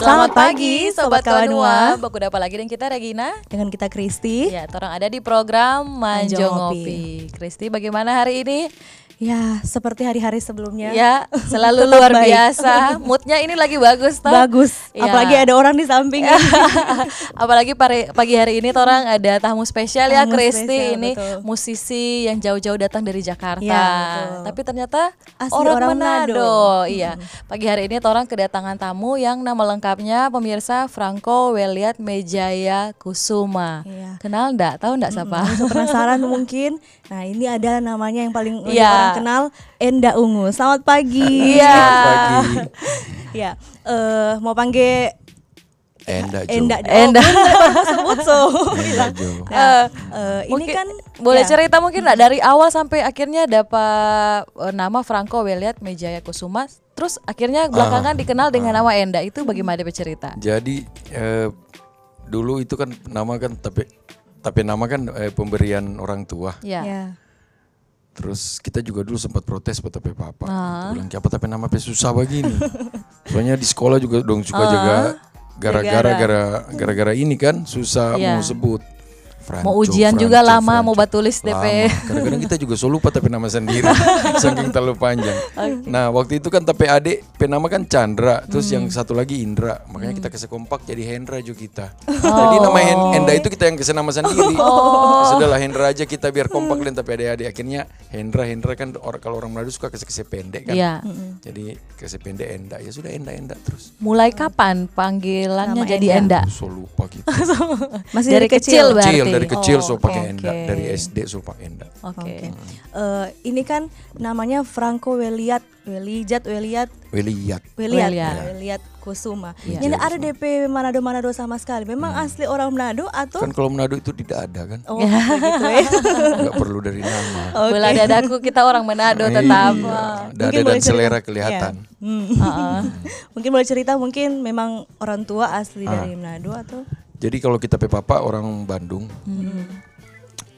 Selamat pagi Sobat Kawanua Baku dapat lagi dengan kita Regina? Dengan kita Kristi. Ya, orang ada di program Manjo Ngopi. Kristi bagaimana hari ini? Ya seperti hari-hari sebelumnya Ya, selalu luar baik. biasa Moodnya ini lagi bagus toh? Bagus Ya. Apalagi ada orang di samping Apalagi pari- pagi hari ini orang ada tamu spesial ya Tamu Kristi spesial, Ini betul. musisi yang jauh-jauh datang dari Jakarta Ya, betul. Tapi ternyata Asli orang, orang Manado, Manado. Iya, pagi hari ini orang kedatangan tamu yang nama lengkapnya pemirsa Franco Weliat Mejaya Kusuma Iya. Kenal enggak? Tahu enggak siapa? Bisa penasaran mungkin Nah ini ada namanya yang paling Iya. orang kenal Enda Ungu Selamat pagi Iya. pagi. Ya eh, Mau panggil Enda Jo. Enda Enda. Oh, sebut so Enda Jo. Nah, eh, ini Mungkin- kan boleh ya, cerita mungkin enggak dari awal sampai akhirnya dapat eh, nama Franco Weliat Mejaya Kusuma terus akhirnya belakangan dikenal dengan nama Enda itu bagaimana dia bercerita? Jadi eh, dulu itu kan nama kan tapi tapi nama kan eh, pemberian orang tua. Ya. Ya Terus kita juga dulu sempat protes pada tapi papa. Ah. Bilang apa tapi nama pe susah begini. Soalnya di sekolah juga dong suka jaga gara-gara gara gara-gara ini kan susah Iya. mau sebut. Franco, Mau ujian juga Franco, lama, mau Franco. batulis DP. Lama. Kadang-kadang kita juga selalu lupa tapi nama sendiri saking terlalu panjang. Nah waktu itu kan tapi adik penama kan Chandra, terus yang satu lagi Indra, makanya kita kasih kompak jadi Hendra juga kita. Jadi nama Hen- Enda itu kita yang kasih nama sendiri. Sudahlah Hendra aja kita biar kompak dan tapi adik-adik akhirnya Hendra Hendra kan orang kalau orang Manado suka kasih kasih pendek kan. Iya. Jadi kasih pendek Enda ya sudah Enda Enda terus. Mulai kapan panggilannya Nama jadi Enda. Enda? So lupa gitu. Masih dari, kecil, berarti. Kecil dari kecil Oh, so pakai oke. Enda, dari SD so pakai Enda. Oke. Oke. Eh, ini kan namanya Franco Weliat, Welijat, Weliat, Weliat. Weliat, Weliat. nah, Weliat Kusuma. Iya. Ini ada DP Manado Manado sama sekali. Memang asli orang Manado atau Kan kalau Manado itu tidak ada kan. oh begitu ya. Nggak perlu dari nama. Bola dadaku kita orang Manado tetap. Iya. Dada Mungkin dan cerita. selera kelihatan. Hmm. Heeh. mungkin boleh cerita mungkin memang orang tua asli Ah. dari Manado atau Jadi kalau kita pe papa orang Bandung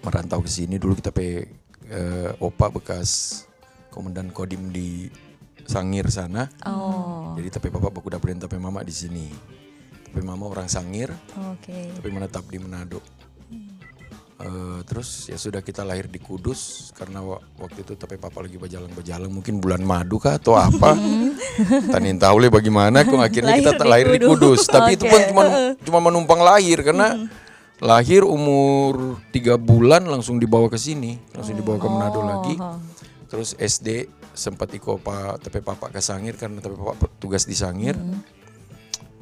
merantau ke sini dulu kita pe eh, opa bekas komandan kodim di Sangir sana. Oh. Jadi tapi papa baku dapetin tapi mama di sini. Tapi mama orang Sangir, Oke. tapi menetap di Manado. Eh, terus ya sudah kita lahir di Kudus karena wa- waktu itu tapi papa lagi berjalan-berjalan mungkin bulan madu kah atau apa? Tanin tahu bagaimana kok akhirnya kita Lahir di lahir di Kudus. Kudus. Tapi itu pun cuma cuma menumpang lahir karena lahir umur tiga bulan langsung dibawa ke sini langsung dibawa ke Manado lagi. terus SD sempat ikut pak tapi papa ke Sangir karena tapi papa tugas di Sangir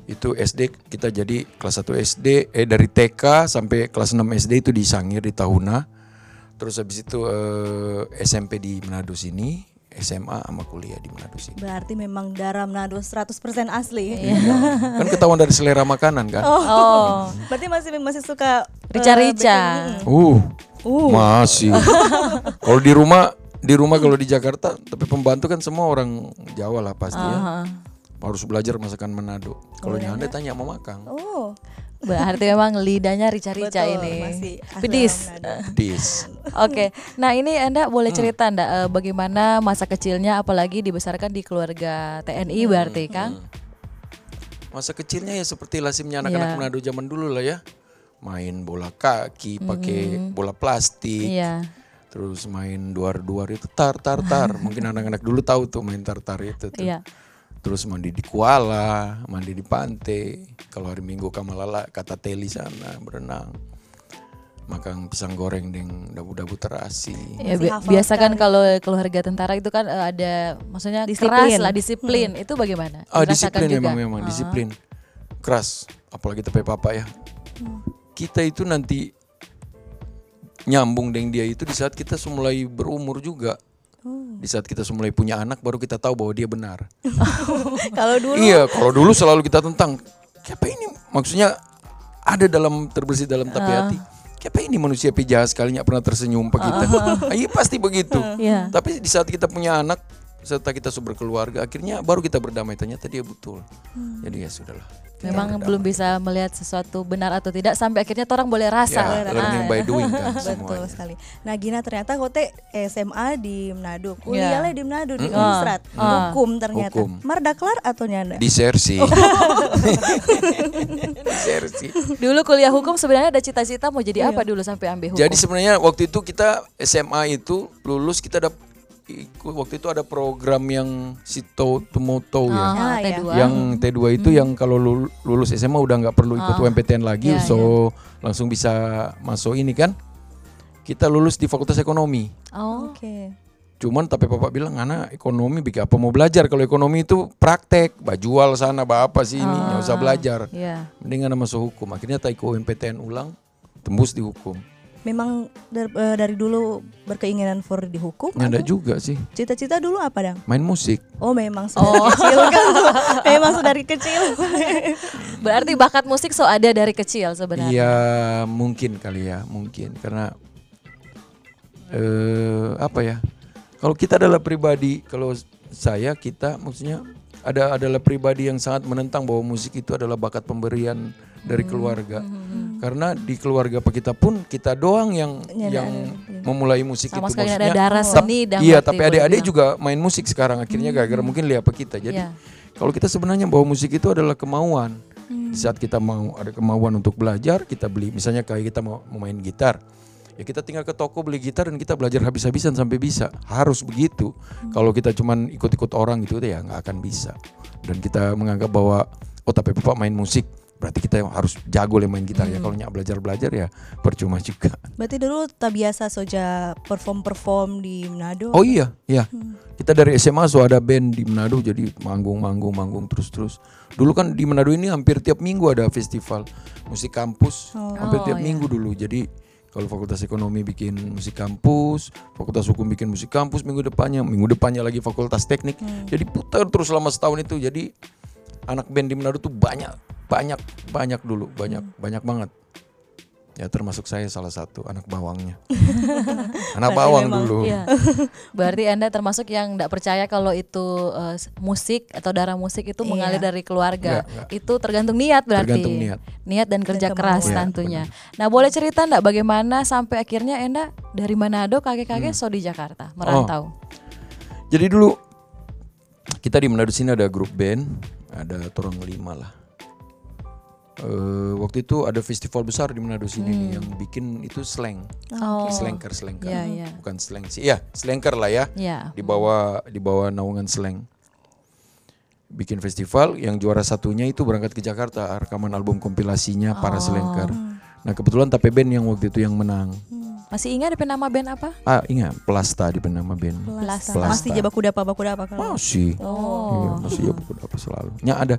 itu SD kita jadi kelas 1 SD eh dari TK sampai kelas 6 SD itu di Sangir di Tahuna. Terus habis itu eh, SMP di Manado sini, SMA sama kuliah di Manado sini. Berarti memang darah Manado 100% asli. Kan ketahuan dari selera makanan kan? Oh. Berarti masih masih suka eh, Rica-rica. bikin- Uh. Uh. Masih. kalau di rumah di rumah kalau di Jakarta tapi pembantu kan semua orang Jawa lah pasti ya. Harus belajar masakan Manado. Kalau nyanda tanya mau makan. Oh. Berarti memang lidahnya rica-rica ini. masih Pedis. orang Manado. Dis. Oke, nah ini Anda boleh cerita Anda eh, bagaimana masa kecilnya apalagi dibesarkan di keluarga TNI berarti Kang? Masa kecilnya ya seperti lazimnya anak-anak Iya. Manado zaman dulu lah ya. Main bola kaki, pakai bola plastik, Iya. terus main duar-duar itu tar tar tar. Mungkin anak-anak dulu tahu tuh main tar tar itu tuh. Iya. Terus mandi di kuala, mandi di pantai. Kalau hari Minggu kamalala kata teli sana berenang. Makan pisang goreng dengan dabu-dabu terasi. Ya, bi- biasa kan kalau keluarga tentara itu kan eh, ada maksudnya keras Disiplin. lah disiplin. Itu bagaimana? Ah Dirasakan disiplin juga? memang memang disiplin keras apalagi tepe papa ya kita itu nanti nyambung dengan dia itu di saat kita mulai berumur juga di saat kita mulai punya anak baru kita tahu bahwa dia benar. Kalau dulu? Iya kalau dulu selalu kita tentang siapa ini? Maksudnya ada dalam terbersih dalam tapi hati. Siapa ini manusia pijahat sekali nggak pernah tersenyum? Pak kita Ah, iya pasti begitu. Iya. tapi di saat kita punya anak serta kita sudah berkeluarga akhirnya baru kita berdamai ternyata dia betul jadi ya sudahlah Memang belum bisa melihat sesuatu benar atau tidak sampai akhirnya orang boleh rasa. ya, learning by doing kan Betul sekali. Nah Gina ternyata kote SMA di Manado, Iya. kuliahnya di Manado di Unsrat, hukum ternyata. Hukum. Mardaklar atau nyanda? disersi Oh. disersi Dulu kuliah hukum sebenarnya ada cita-cita mau jadi apa dulu sampai ambil hukum? Jadi sebenarnya waktu itu kita SMA itu lulus kita ada ikut waktu itu ada program yang Sito Tumoto ya. Ah, Ah, T2. Yang T2 itu yang kalau lul- lulus SMA udah nggak perlu ikut UMPTN lagi Iya, so langsung bisa masuk ini kan. Kita lulus di Fakultas Ekonomi. Oh. Oke. Cuman tapi Bapak bilang anak ekonomi bikin apa mau belajar kalau ekonomi itu praktek, bah jual sana, bah apa sih ini, nggak usah belajar. Iya. Mendingan masuk hukum. Akhirnya tak ikut UMPTN ulang, tembus di hukum. Memang dar- eh, dari dulu berkeinginan for di hukum? Nggak ada atau juga sih. Cita-cita dulu apa dang? Main musik. Oh memang sudah dari kecil kan tuh. Memang sudah dari kecil. Berarti bakat musik so ada dari kecil sebenarnya. Iya mungkin kali ya mungkin karena eh apa ya kalau kita adalah pribadi kalau saya kita maksudnya ada adalah pribadi yang sangat menentang bahwa musik itu adalah bakat pemberian dari keluarga karena di keluarga kita pun kita doang yang yang memulai musik Sama itu sekali ada darah seni dan iya tapi adik-adik juga main musik sekarang akhirnya gara-gara mungkin lihat apa kita jadi Iya. kalau kita sebenarnya bahwa musik itu adalah kemauan. Di saat kita mau ada kemauan untuk belajar, kita beli. Misalnya kayak kita mau, mau main gitar, ya kita tinggal ke toko beli gitar dan kita belajar habis-habisan sampai bisa. Harus begitu. Kalau kita cuman ikut-ikut orang gitu ya nggak akan bisa. Dan kita menganggap bahwa oh tapi bapak main musik, berarti kita harus jago lah main gitar ya. Kalau nyak belajar-belajar ya percuma juga. Berarti dulu tak biasa soja perform-perform di Manado. Oh iya, iya. Kita dari SMA so ada band di Manado jadi manggung, manggung, manggung terus-terus. Dulu kan di Manado ini hampir tiap minggu ada festival musik kampus, hampir Oh, tiap iya. minggu dulu. Jadi kalau Fakultas Ekonomi bikin musik kampus, Fakultas Hukum bikin musik kampus minggu depannya, minggu depannya lagi Fakultas Teknik. Jadi putar terus selama setahun itu. Jadi anak band di Manado tuh banyak, banyak, banyak dulu, banyak, banyak banget. Ya termasuk saya salah satu anak bawangnya. anak bawang dulu. Iya. Berarti Anda termasuk yang tidak percaya kalau itu eh, musik atau darah musik itu mengalir Iya. dari keluarga. Nggak, nggak. Itu tergantung niat berarti. Tergantung niat. dan kerja kemauan. keras Iya, tentunya. Nah, boleh cerita enggak bagaimana sampai akhirnya Enda dari Manado kakek-kakek Hmm. so di Jakarta merantau? Jadi dulu kita di Manado sini ada grup band, ada torong lima lah. Eh, waktu itu ada festival besar di Manado sini nih yang bikin itu slang, Oh. slengker slengker, Iya, iya. bukan slang sih, ya slengker lah ya, Iya. di bawah di bawah naungan slang. Bikin festival yang juara satunya itu berangkat ke Jakarta rekaman album kompilasinya para slengker. Nah kebetulan Tape Band yang waktu itu yang menang. Masih ingat ada nama band apa? Ah ingat Plasta di nama band. Plasta. Plasta. Masih jabat kuda apa kuda apa kalau. Masih. Oh. Iya, masih ya buku apa selalu. Nya ada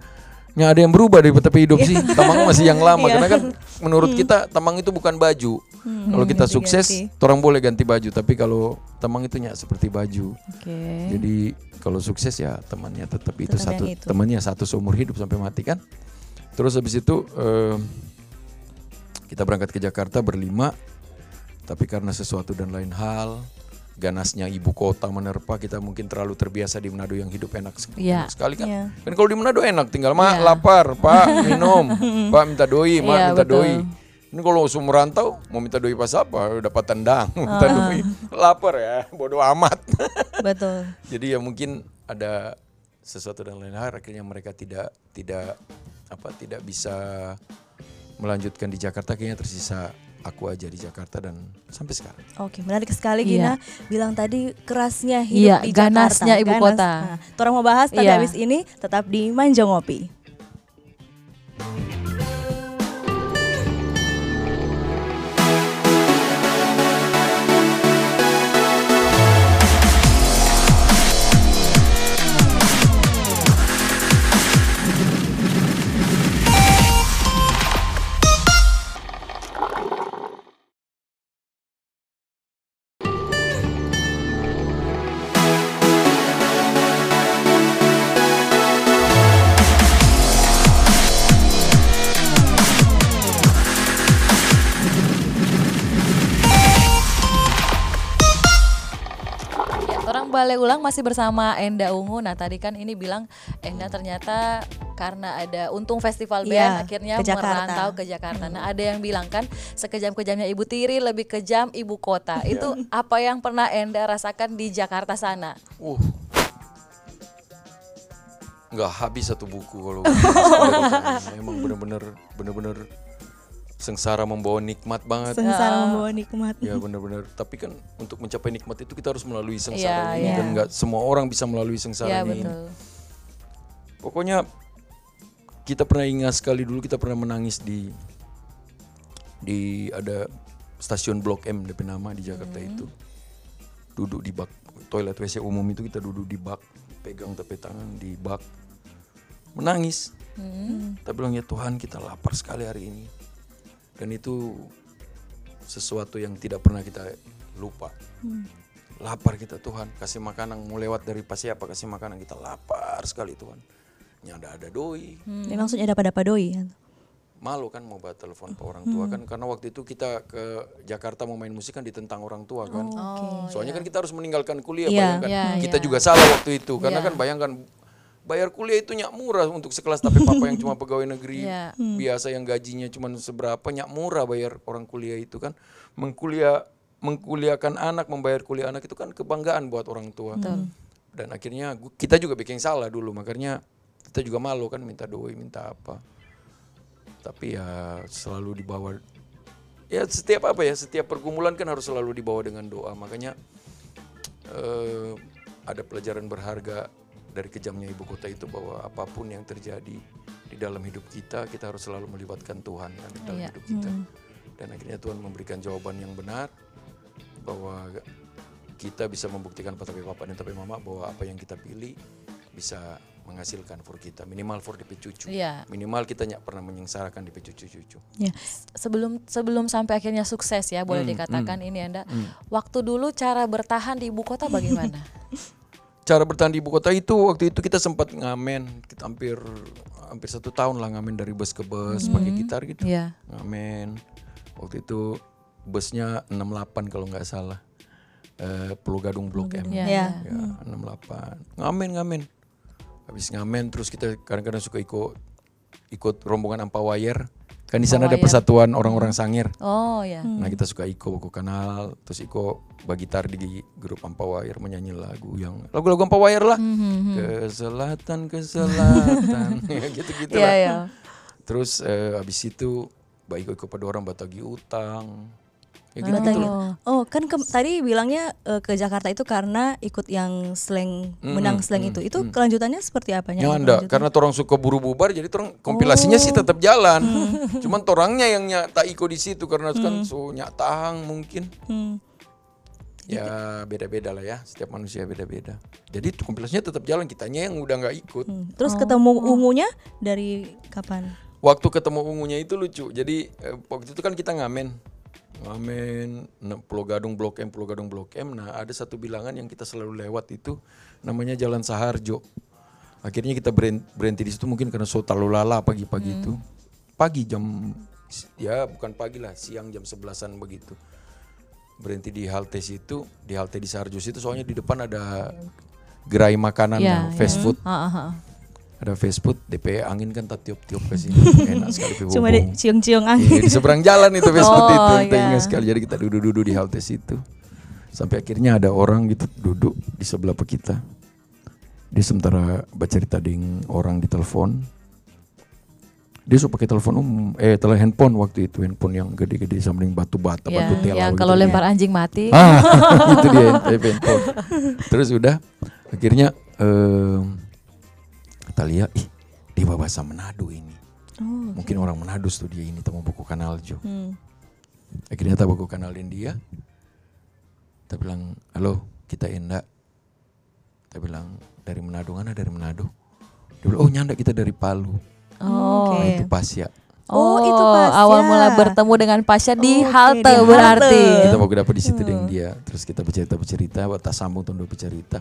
nya ada yang berubah dari tapi hidup sih. Tamang masih yang lama karena kan menurut kita tamang itu bukan baju. Kalau kita sukses, orang boleh ganti baju, tapi kalau tamang itu nya seperti baju. Oke. Jadi kalau sukses ya temannya tetap itu Tetap satu itu. temannya satu seumur hidup sampai mati kan. Terus habis itu eh, kita berangkat ke Jakarta berlima, tapi karena sesuatu dan lain hal, ganasnya ibu kota menerpa kita mungkin terlalu terbiasa di Manado yang hidup enak, Iya. enak sekali kan. Iya. Kan kalau di Manado enak, tinggal mak Iya. lapar, pak minum, pak minta doi, mak Iya, minta betul. doi. Ini kalau langsung merantau mau minta doi pas apa? Dapat tendang, minta Ah. doi. Lapar ya, bodoh amat. Betul. Jadi ya mungkin ada sesuatu dan lain hal akhirnya mereka tidak tidak apa tidak bisa melanjutkan di Jakarta kayaknya tersisa aku aja di Jakarta dan sampai sekarang. Oke, menarik sekali Iya. Gina bilang tadi kerasnya Iya, hidup di ganasnya Jakarta. ibu Ganas. kota. Nah, orang mau bahas tapi Iya. habis ini tetap di Manjo Ngopi. Balik ulang masih bersama Enda Ungu. Nah tadi kan ini bilang Enda ternyata karena ada untung festival band Iya, akhirnya ke merantau ke Jakarta. Nah ada yang bilang kan sekejam-kejamnya Ibu Tiri lebih kejam Ibu Kota. Iya. Itu apa yang pernah Enda rasakan di Jakarta sana? Uh. Nggak habis satu buku kalau memang benar-benar benar-benar sengsara membawa nikmat banget. Sengsara membawa nikmat. Ya benar-benar. Tapi kan untuk mencapai nikmat itu kita harus melalui sengsara ini iya. dan nggak semua orang bisa melalui sengsara ya ini. betul. Pokoknya kita pernah ingat sekali dulu kita pernah menangis di di ada stasiun Blok M DP nama di Jakarta Hmm. itu. Duduk di bak toilet WC umum itu kita duduk di bak, pegang tepi tangan di bak. Menangis. Hmm. Kita bilang ya Tuhan kita lapar sekali hari ini. Dan itu sesuatu yang tidak pernah kita lupa. Lapar kita Tuhan, kasih makanan mau lewat dari pas siapa kasih makanan kita lapar sekali Tuhan. Nyada ada doi, Ini maksudnya dapat dapat doi. kan? malu kan mau telepon ke orang tua kan karena waktu itu kita ke Jakarta mau main musik kan ditentang orang tua kan. Soalnya kan kita harus meninggalkan kuliah Iya. bayangkan. Iya, kita iya. juga salah waktu itu karena kan bayangkan bayar kuliah itu nyak murah untuk sekelas tapi papa yang cuma pegawai negeri. Iya. biasa yang gajinya cuma seberapa nyak murah bayar orang kuliah itu kan. Mengkuliah mengkuliahkan anak membayar kuliah anak itu kan kebanggaan buat orang tua. Dan akhirnya kita juga bikin salah dulu makanya kita juga malu kan minta doi minta apa. Tapi ya selalu dibawa ya setiap apa ya setiap pergumulan kan harus selalu dibawa dengan doa. Makanya eh, ada pelajaran berharga dari kejamnya ibu kota itu bahwa apa pun yang terjadi di dalam hidup kita kita harus selalu melibatkan Tuhan kan di dalam Iya. hidup kita dan akhirnya Tuhan memberikan jawaban yang benar bahwa kita bisa membuktikan pada papa dan tapi mama bahwa apa yang kita pilih bisa menghasilkan for kita minimal for DP cucu Iya. minimal kita nggak pernah menyengsarakan DP cucu-cucu Ya. Sebelum sebelum sampai akhirnya sukses ya boleh Hmm, dikatakan ini Anda. Waktu dulu cara bertahan di ibu kota bagaimana? cara bertahan di ibu kota itu waktu itu kita sempat ngamen kita hampir hampir satu tahun lah ngamen dari bus ke bus pakai gitar gitu. Iya. ngamen. Waktu itu busnya 68 kalau nggak salah. Eh Pulau Gadung Blok M. Iya. Ya. ya 68 ngamen ngamen. Habis ngamen terus kita kadang-kadang suka ikut ikut rombongan Ampawayer kan di sana ada Ampawayer. persatuan orang-orang Sangir Oh ya. Nah kita suka Iko Buku Kanal, terus Iko bagitar di grup Ampawayer menyanyi lagu yang lagu-lagu Ampawayer lah. Hmm, Ke selatan, ke selatan, Ya, gitu-gitu Iya lah. ya. Terus eh, abis itu baik Iko pada orang batagi utang, ya gitu Batang gitu. Oh kan ke- tadi bilangnya eh, ke Jakarta itu karena ikut yang slang menang slang itu. Itu kelanjutannya seperti apanya? Ya anda, karena torang suka buru bubar, jadi torang kompilasinya sih tetap jalan. Cuman torangnya yang nyak tak iko di situ karena kan so nyak tahang mungkin. Hmm. Ya beda-beda lah ya, setiap manusia beda-beda. Jadi kompilasinya tetap jalan, kitanya yang udah nggak ikut. Hmm. Terus ketemu ungunya dari kapan? Waktu ketemu ungunya itu lucu. Jadi eh, waktu itu kan kita ngamen, ngamen nah, Pulau Gadung Blok M, Pulau Gadung Blok M. Nah ada satu bilangan yang kita selalu lewat itu namanya Jalan Saharjo. Akhirnya kita berhenti di situ mungkin karena so terlalu lala pagi-pagi itu. Pagi jam ya bukan pagi lah, siang jam sebelasan begitu. Berhenti di halte situ, di halte di Saharjo situ soalnya di depan ada gerai makanan nah, fast food Ah, ah, ah. Ada fast food DP angin kan tak tiup-tiup ke sini enak sekali Pi Cuma ciong-ciong Iya, angin. di seberang jalan itu fast food Oh, itu kita iya. ingat sekali jadi kita duduk-duduk di halte situ sampai akhirnya ada orang gitu duduk di sebelah kita dia sementara bercerita dengan orang di telepon dia suka pakai telepon umum eh telepon handphone waktu itu handphone yang gede-gede sama dengan batu bata Ya, batu tela yang begitu. kalau lempar anjing mati. Ah, itu dia handphone. Terus udah akhirnya em, kita lihat ih dia bahasa Manado ini. Oh. Mungkin orang Manado tuh dia ini tamu buku kanal Jo. Hmm. Akhirnya kita buku kanalin dia. Kita bilang, "Halo, kita Enda." Kita bilang, "Dari Manado mana? Dari Manado." Dia bilang, "Oh, nyanda kita dari Palu." Oh. Nah, Oke. itu Pasya. Oh, itu Pasya. awal mula bertemu dengan Pasya di halte di halte. berarti. Kita mau dapat di situ dengan dia. Terus kita bercerita-bercerita, kita sambung tuh bercerita.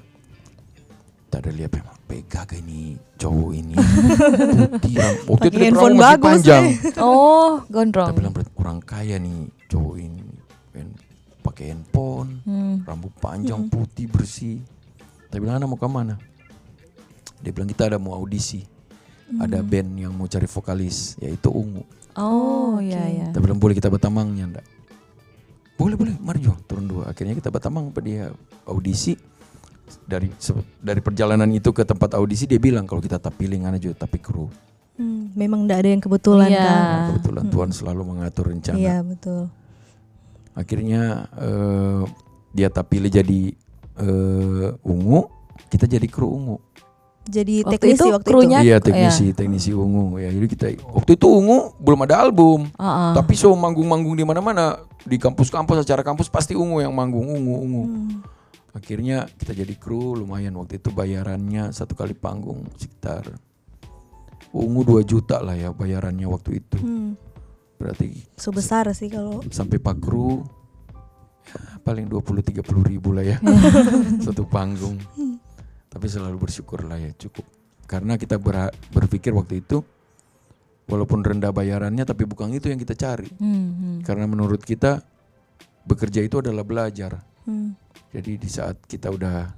Tak ada lihat memang pegaga ini cowok ini putih waktu itu Pakai dia handphone rambut masih bagus panjang Oh, kita gondrong. bilang "Berarti kurang kaya nih cowok ini Pen- pakai handphone Hmm. rambut panjang putih bersih Saya bilang, Ana mau ke mana? Dia bilang, kita ada mau audisi. Ada band yang mau cari vokalis, yaitu Ungu. Oh, iya iya. Kita bilang, boleh kita batamangnya enggak? Boleh, boleh, mari Jo, turun dua. Akhirnya kita batamang, apa dia audisi. Dari dari perjalanan itu ke tempat audisi, dia bilang, kalau kita tak pilih Jo, tapi kru. Hmm, memang tidak ada yang kebetulan Iya. kan. Nah, kebetulan Tuhan selalu mengatur rencana. Iya betul. Akhirnya eh, dia tak pilih jadi eh, ungu, kita jadi kru ungu. Jadi Waktu teknisi itu waktu krunya- itu. Iya teknisi teknisi ungu ya. Jadi kita waktu itu ungu belum ada album, Heeh. tapi so manggung-manggung di mana-mana di kampus-kampus acara kampus pasti ungu yang manggung ungu ungu. Hmm. Akhirnya kita jadi kru lumayan waktu itu bayarannya satu kali panggung sekitar ungu 2 juta lah ya bayarannya waktu itu. Hmm. Berarti Sebesar sih kalau sampai pak kru ya, paling 20-30 ribu lah ya satu panggung tapi selalu bersyukur lah ya cukup karena kita berha- berpikir waktu itu walaupun rendah bayarannya tapi bukan itu yang kita cari Hmm, hmm. karena menurut kita bekerja itu adalah belajar hmm. Jadi di saat kita udah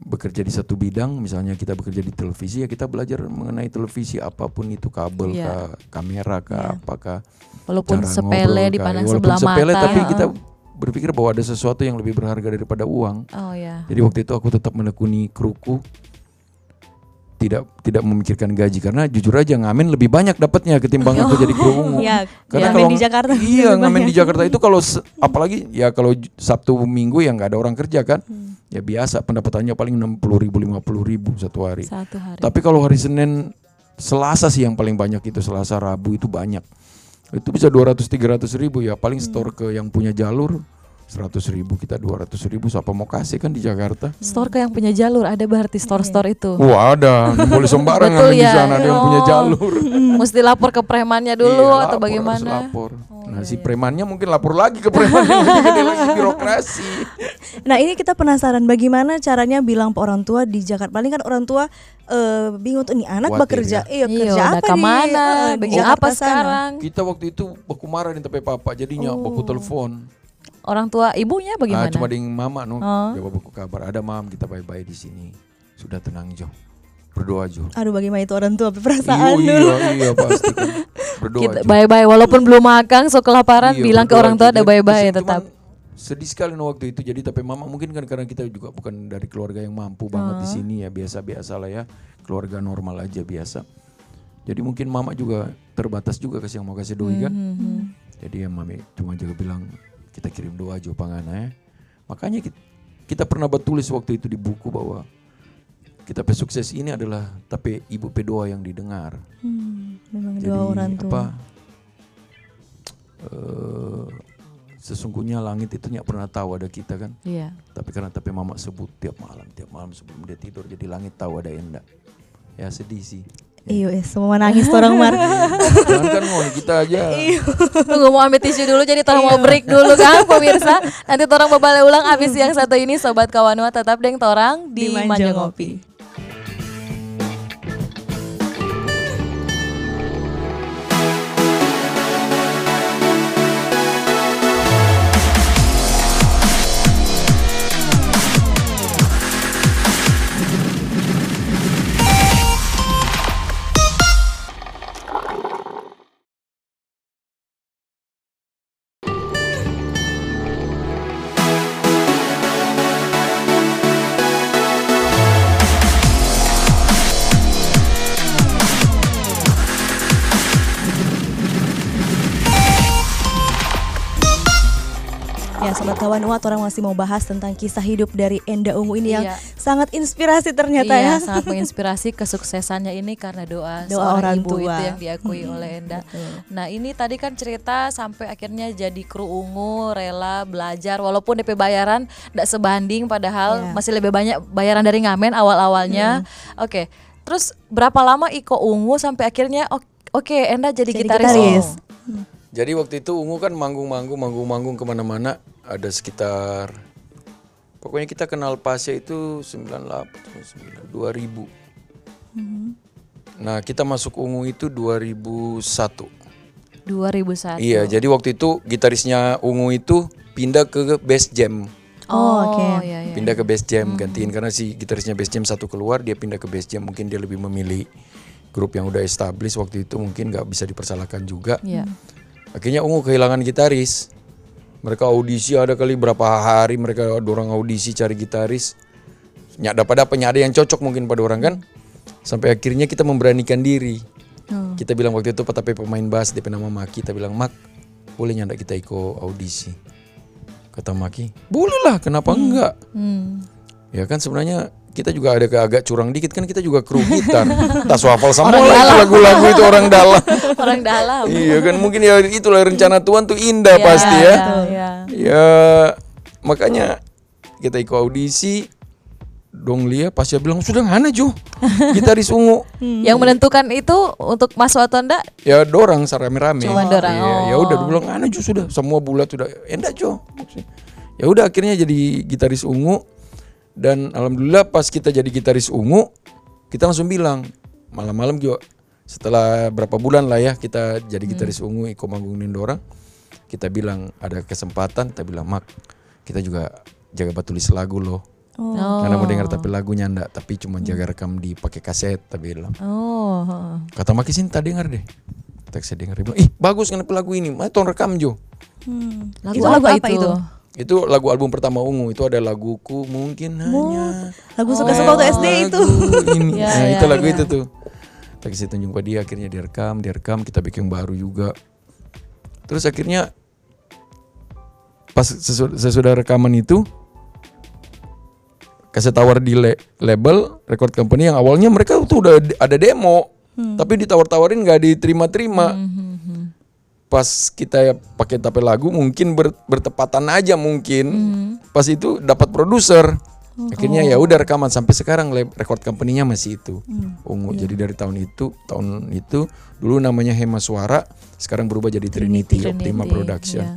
bekerja di satu bidang misalnya kita bekerja di televisi ya kita belajar mengenai televisi apa pun itu kabel Iya. kah kamera kah apakah Walaupun cara sepele dipandang kayak- sebelah walaupun sepele mata. tapi kita berpikir bahwa ada sesuatu yang lebih berharga daripada uang. Oh ya. Jadi waktu itu aku tetap menekuni kruku tidak tidak memikirkan gaji karena jujur aja ngamen lebih banyak dapatnya ketimbang aku jadi kru ungu. Iya, Karena ngamen kalau di Jakarta Iya, ngamen di. Jakarta itu kalau apalagi ya kalau Sabtu Minggu yang nggak ada orang kerja kan. Hmm. Ya biasa pendapatannya paling 60 ribu 50 ribu satu hari. Satu hari. Tapi kalau hari Senin, Selasa sih yang paling banyak itu Selasa, Rabu itu banyak. Itu bisa 200 300 ribu ya. Paling store ke yang punya jalur 100 ribu kita 200 ribu. Siapa mau kasih kan di Jakarta? Store ke yang punya jalur ada berarti store-store itu. Wah ada, boleh sembarangan di ya. sana ada yang punya Oh. jalur. Mesti lapor ke premannya dulu Iya, atau lapor, bagaimana? harus lapor. Oh, nah iya, si premannya mungkin lapor lagi ke premannya lagi lagi birokrasi. Nah ini kita penasaran bagaimana caranya bilang ke orang tua di Jakarta. Paling kan orang tua eh, bingung tuh nih anak bekerja, ya. iya Iya, kerja udah apa di, eh, di Bikin Jakarta apa sana. sekarang? Kita waktu itu baku marah nih tapi papa jadinya Oh. baku telepon. Orang tua ibunya Ah, bagaimana? cuma dengan mama no. Oh. Jawab aku kabar. Ada mam kita bye-bye di sini. Sudah tenang Jo. Berdoa Jo. Aduh bagaimana itu orang tua perasaan iya, dulu. iya, iya pasti kan. Berdoa Kita Jo. bye-bye walaupun belum makan so kelaparan Iya, bilang ke orang tua ada bye-bye cuman tetap. Sedih sekali no waktu itu. Jadi tapi mama mungkin kan karena kita juga bukan dari keluarga yang mampu banget di sini ya biasa-biasa lah ya. Keluarga normal aja biasa. Jadi mungkin mama juga terbatas juga kasih yang mau kasih doi kan. Hmm, Jadi ya mami cuma juga bilang kita kirim doa aja pangana ya. Makanya kita, kita pernah bertulis waktu itu di buku bahwa kita pe sukses ini adalah tapi ibu pe doa yang didengar. Hmm, memang Jadi dua orang tua. apa? eh, sesungguhnya langit itu nggak pernah tahu ada kita kan. Iya. Tapi karena tapi mama sebut tiap malam, tiap malam sebelum dia tidur jadi langit tahu ada enda. Ya sedih sih. Iya, eh, semua nangis orang mar. Jangan kan ngomong kita aja. Iya. Tunggu mau ambil tisu dulu jadi tolong mau break dulu kan pemirsa. Nanti torang berbalik ulang abis yang satu ini sobat kawanua tetap deng torang di, Di Manja Manja Ngopi. Ngopi. Ya Uat orang masih mau bahas tentang kisah hidup dari Enda Ungu ini yang Iya. sangat inspirasi ternyata iya, ya. sangat menginspirasi kesuksesannya ini karena doa, Doa orang ibu tua. itu yang diakui oleh Enda. Nah ini tadi kan cerita sampai akhirnya jadi kru ungu, rela belajar walaupun DP bayaran tidak sebanding padahal Iya. masih lebih banyak bayaran dari ngamen awal-awalnya. Oke, terus berapa lama Iko ungu sampai akhirnya ok- oke Enda jadi, Jadi gitaris. gitaris. Oh. Jadi waktu itu Ungu kan manggung-manggung, manggung-manggung ke mana-mana. Ada sekitar, pokoknya kita kenal Pasya itu 98, 2000. Nah kita masuk Ungu itu 2001. 2001. Iya, jadi waktu itu gitarisnya Ungu itu pindah ke Best Jam. Oh, oke. iya, iya. pindah ke base jam gantiin karena si gitarisnya base jam satu keluar dia pindah ke base jam mungkin dia lebih memilih grup yang udah established waktu itu mungkin nggak bisa dipersalahkan juga Iya. Akhirnya ungu kehilangan gitaris. Mereka audisi ada kali berapa hari mereka dorong audisi cari gitaris. Nyak dapat dapatnya ada yang cocok mungkin pada orang kan? Sampai akhirnya kita memberanikan diri. Oh. kita bilang waktu itu tapi pemain bass DP nama Maki. Kita bilang Mak boleh nyandak kita ikut audisi? Kata Maki boleh lah kenapa enggak? Hmm. Ya kan sebenarnya kita juga ada ke agak curang dikit kan kita juga kru gitar. Tak hafal semua lah itu lagu-lagu itu orang dalam. Orang dalam. iya kan mungkin ya itulah rencana Tuhan tuh indah pasti ya. Iya. Ya makanya kita ikut audisi dong Lia pas dia bilang sudah ngana Jo gitaris ungu Yang menentukan itu untuk masuk atau enggak? ya dorang sarame-rame Cuma dorang, Iya, ya udah dia bilang ngana Jo sudah semua bulat sudah enggak Jo ya udah akhirnya jadi gitaris ungu dan alhamdulillah pas kita jadi gitaris ungu kita langsung bilang malam-malam juga setelah berapa bulan lah ya kita jadi gitaris ungu Iko Manggung Nindorang kita bilang ada kesempatan kita bilang mak kita juga jaga buat tulis lagu loh Oh. karena mau dengar tapi lagunya enggak tapi cuma jaga rekam di pakai kaset tapi bilang Oh. kata Maki Sinta dengar deh kata saya dengar dia bilang ih bagus kenapa lagu ini mari tolong rekam Jo Hmm. Lagu itu lagu apa apa itu? itu? Itu lagu album pertama Ungu itu ada laguku mungkin hanya Lagu suka-suka waktu SD itu. ini. Ya, nah, ya, itu lagu ya. itu tuh. Kita kasih tunjuk pada dia akhirnya direkam direkam kita bikin baru juga. Terus akhirnya pas sesu- sesudah rekaman itu kasih tawar di le- label record company yang awalnya mereka tuh udah ada demo. Tapi ditawar-tawarin nggak diterima-terima pas kita pakai tape lagu mungkin ber- bertepatan aja mungkin pas itu dapat produser. Akhirnya ya udah rekaman sampai sekarang record company-nya masih itu. Ungu jadi dari tahun itu tahun itu dulu namanya Hema Suara sekarang berubah jadi Trinity, Optima Trinity, Production. Iya.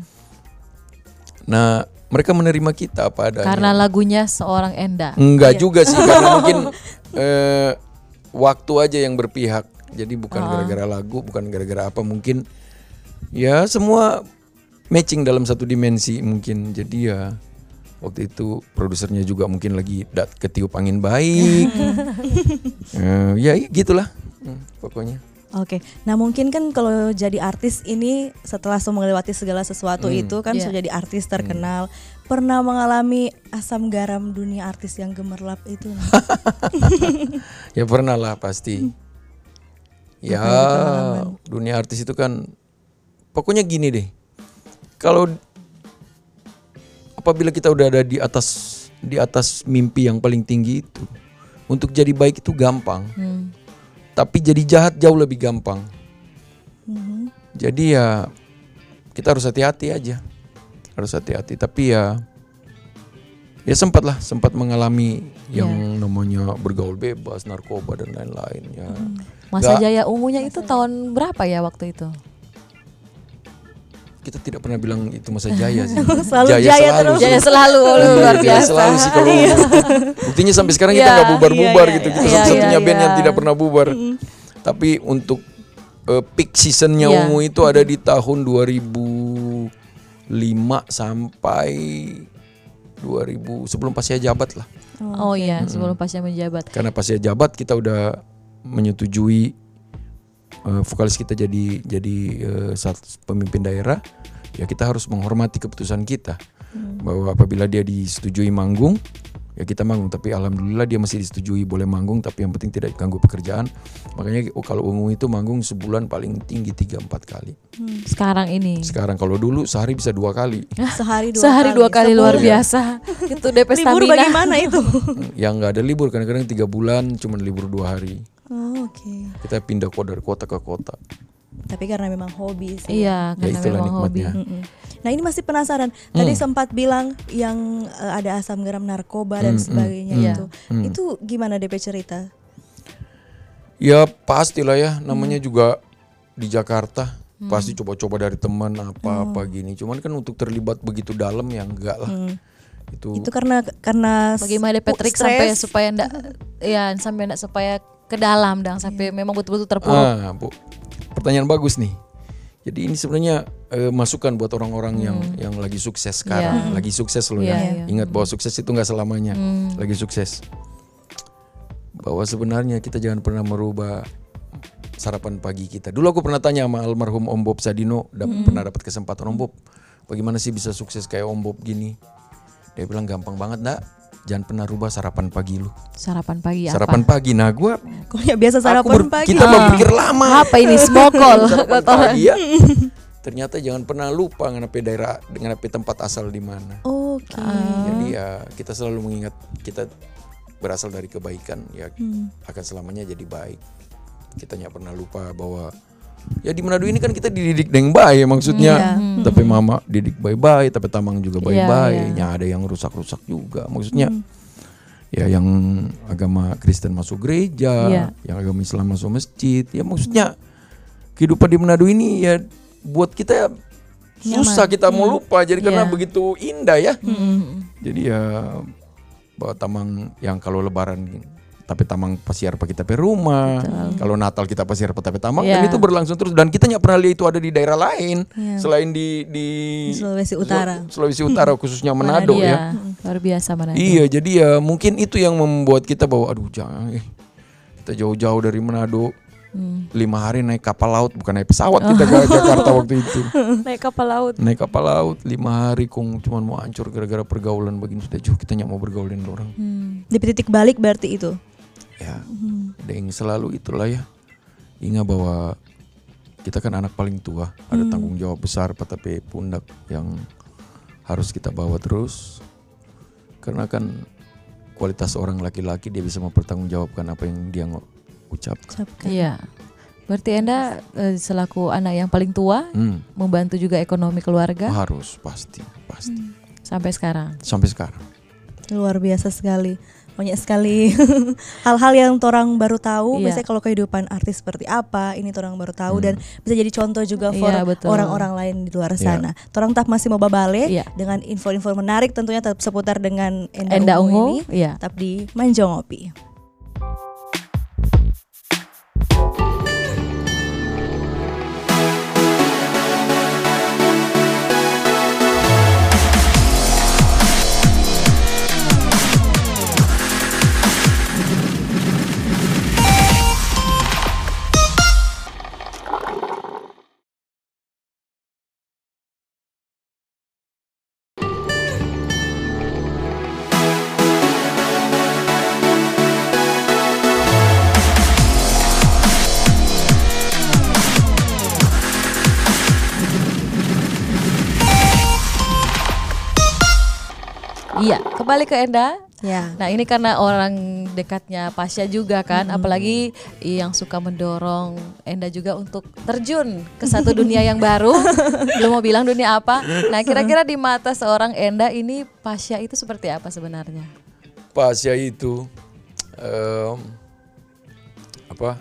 nah mereka menerima kita apa adanya. Karena lagunya seorang Enda. Enggak juga sih karena mungkin eh, waktu aja yang berpihak. Jadi bukan gara-gara lagu, bukan gara-gara apa mungkin ya semua matching dalam satu dimensi mungkin. Jadi ya waktu itu produsernya juga mungkin lagi dat ketiup angin baik. Eh, ya gitulah Hmm, pokoknya. Oke, nah mungkin kan kalau jadi artis ini setelah semua melewati segala sesuatu itu kan Iya. sudah jadi artis terkenal, pernah mengalami asam garam dunia artis yang gemerlap itu? Ya pernah lah pasti. Ya dunia artis itu kan pokoknya gini deh. Kalau apabila kita udah ada di atas di atas mimpi yang paling tinggi itu, untuk jadi baik itu gampang. Hmm. Tapi jadi jahat jauh lebih gampang. Jadi ya kita harus hati-hati aja. Harus hati-hati. Tapi ya ya sempat lah sempat mengalami yang namanya bergaul bebas, narkoba dan lain-lain ya. Masa Nggak- jaya ungunya itu tahun berapa ya waktu itu? Kita tidak pernah bilang itu masa jaya sih. Selalu jaya selalu terus. Jaya selalu oh, Iya, luar jaya biasa. selalu sih kalau buktinya sampai sekarang kita Iya, nggak bubar-bubar iya, gitu. iya, Kita iya, satu-satunya iya, band yang iya. tidak pernah bubar. Tapi untuk eh, peak seasonnya Iya. Ungu itu ada di tahun 2005 sampai 2000 sebelum pas saya jabat lah. Oh iya, sebelum pasnya menjabat. Karena pas saya jabat kita udah menyetujui eh, vokalis kita jadi jadi eh, saat pemimpin daerah, ya kita harus menghormati keputusan kita bahwa apabila dia disetujui manggung, ya kita manggung. Tapi alhamdulillah dia masih disetujui boleh manggung, tapi yang penting tidak ganggu pekerjaan. Makanya oh, kalau ungu itu manggung sebulan paling tinggi 3-4 kali. Sekarang ini. Sekarang kalau dulu sehari bisa dua kali. Sehari dua Sehari kali. dua kali luar biasa. itu DP Libur stamina. bagaimana itu? yang nggak ada libur kadang-kadang tiga bulan cuma libur dua hari. Oh, Oke, Kita pindah kota dari kota ke kota. tapi karena memang hobi sih. Iya, Ya karena itulah memang hobi. nikmatnya. Mm-mm. Nah ini masih penasaran. Tadi sempat bilang yang eh, ada asam garam narkoba dan sebagainya Iya. itu. Itu gimana DP cerita? Ya pastilah ya, namanya juga di Jakarta pasti coba-coba dari teman apa-apa gini. Cuman kan untuk terlibat begitu dalam ya enggak lah. Itu, Itu karena karena Bagaimana DP trik stres. sampai supaya ndak ya sampai ndak supaya ke dalam dan sampai memang betul-betul terpuruk. ah, Bu. Pertanyaan bagus nih. Jadi ini sebenarnya eh, masukan buat orang-orang yang yang lagi sukses sekarang, lagi sukses loh Iya, ya. iya. Ingat bahwa sukses itu nggak selamanya, lagi sukses. Bahwa sebenarnya kita jangan pernah merubah sarapan pagi kita. Dulu aku pernah tanya sama almarhum Om Bob Sadino, dap- pernah dapat kesempatan Om Bob, bagaimana sih bisa sukses kayak Om Bob gini? Dia bilang gampang banget, ndak. Jangan pernah rubah sarapan pagi lu. Sarapan pagi apa? Sarapan pagi. Nah, gua Kok ya biasa sarapan pagi? kita berpikir lama. Apa ini smokol? sarapan pagi ya. Ternyata jangan pernah lupa ngapain daerah dengan tempat asal di mana. Oke. Jadi ya kita selalu mengingat kita berasal dari kebaikan ya Hmm. akan selamanya jadi baik. Kita nggak pernah lupa bahwa ya di Manado ini kan kita dididik dengan baik maksudnya. Iya. Tapi mama didik baik-baik, tapi tamang juga baik-baik. iya. Ya ada yang rusak-rusak juga. Maksudnya ya yang agama Kristen masuk gereja, Iya. yang agama Islam masuk masjid. Ya maksudnya kehidupan di Manado ini ya buat kita ya susah kita mau lupa. Jadi karena Iya. begitu indah ya. Mm-mm. Jadi ya bawa tamang yang kalau lebaran tapi tamang pasiar pa kita pe rumah. Kalau Natal kita pasiar pa tapi tamang dan Iya. itu berlangsung terus dan kita nggak pernah lihat itu ada di daerah lain Iya. selain di di Di Sulawesi Utara. Sul- Sulawesi Utara khususnya Manado Iya, ya. luar biasa Manado. Iya, jadi ya mungkin itu yang membuat kita bahwa aduh jangan eh, kita jauh-jauh dari Manado. Hmm. Lima hari naik kapal laut bukan naik pesawat kita ke Jakarta waktu itu. Naik kapal laut. Naik kapal laut lima hari kong cuman mau hancur gara-gara pergaulan begini sudah jauh kita nggak mau bergaulin orang. Hmm. Di titik balik berarti itu. Ya, dan selalu itulah ya. Ingat bahwa kita kan anak paling tua, ada tanggung jawab besar tapi pundak yang harus kita bawa terus. Karena kan kualitas orang laki-laki dia bisa mempertanggungjawabkan apa yang dia ucapkan. Ucapkan. Iya. Berarti Anda eh, selaku anak yang paling tua Hmm, membantu juga ekonomi keluarga harus pasti, pasti. sampai sekarang. Sampai sekarang. Luar biasa sekali. Banyak sekali hal-hal yang orang baru tahu. Iya. Biasanya kalau kehidupan artis seperti apa, ini orang baru tahu dan bisa jadi contoh juga Iya, for betul. orang-orang lain di luar Iya. sana. Orang tak masih mau babale Iya. dengan info-info menarik tentunya tetap seputar dengan Enda, Enda Ungu, Ungu, ini. iya. Tetap di Manjo Ngopi. Kembali ke Enda. Ya. Nah ini karena orang dekatnya Pasya juga kan, apalagi yang suka mendorong Enda juga untuk terjun ke satu dunia yang baru. Belum mau bilang dunia apa. Nah kira-kira di mata seorang Enda ini Pasya itu seperti apa sebenarnya? Pasya itu em, apa?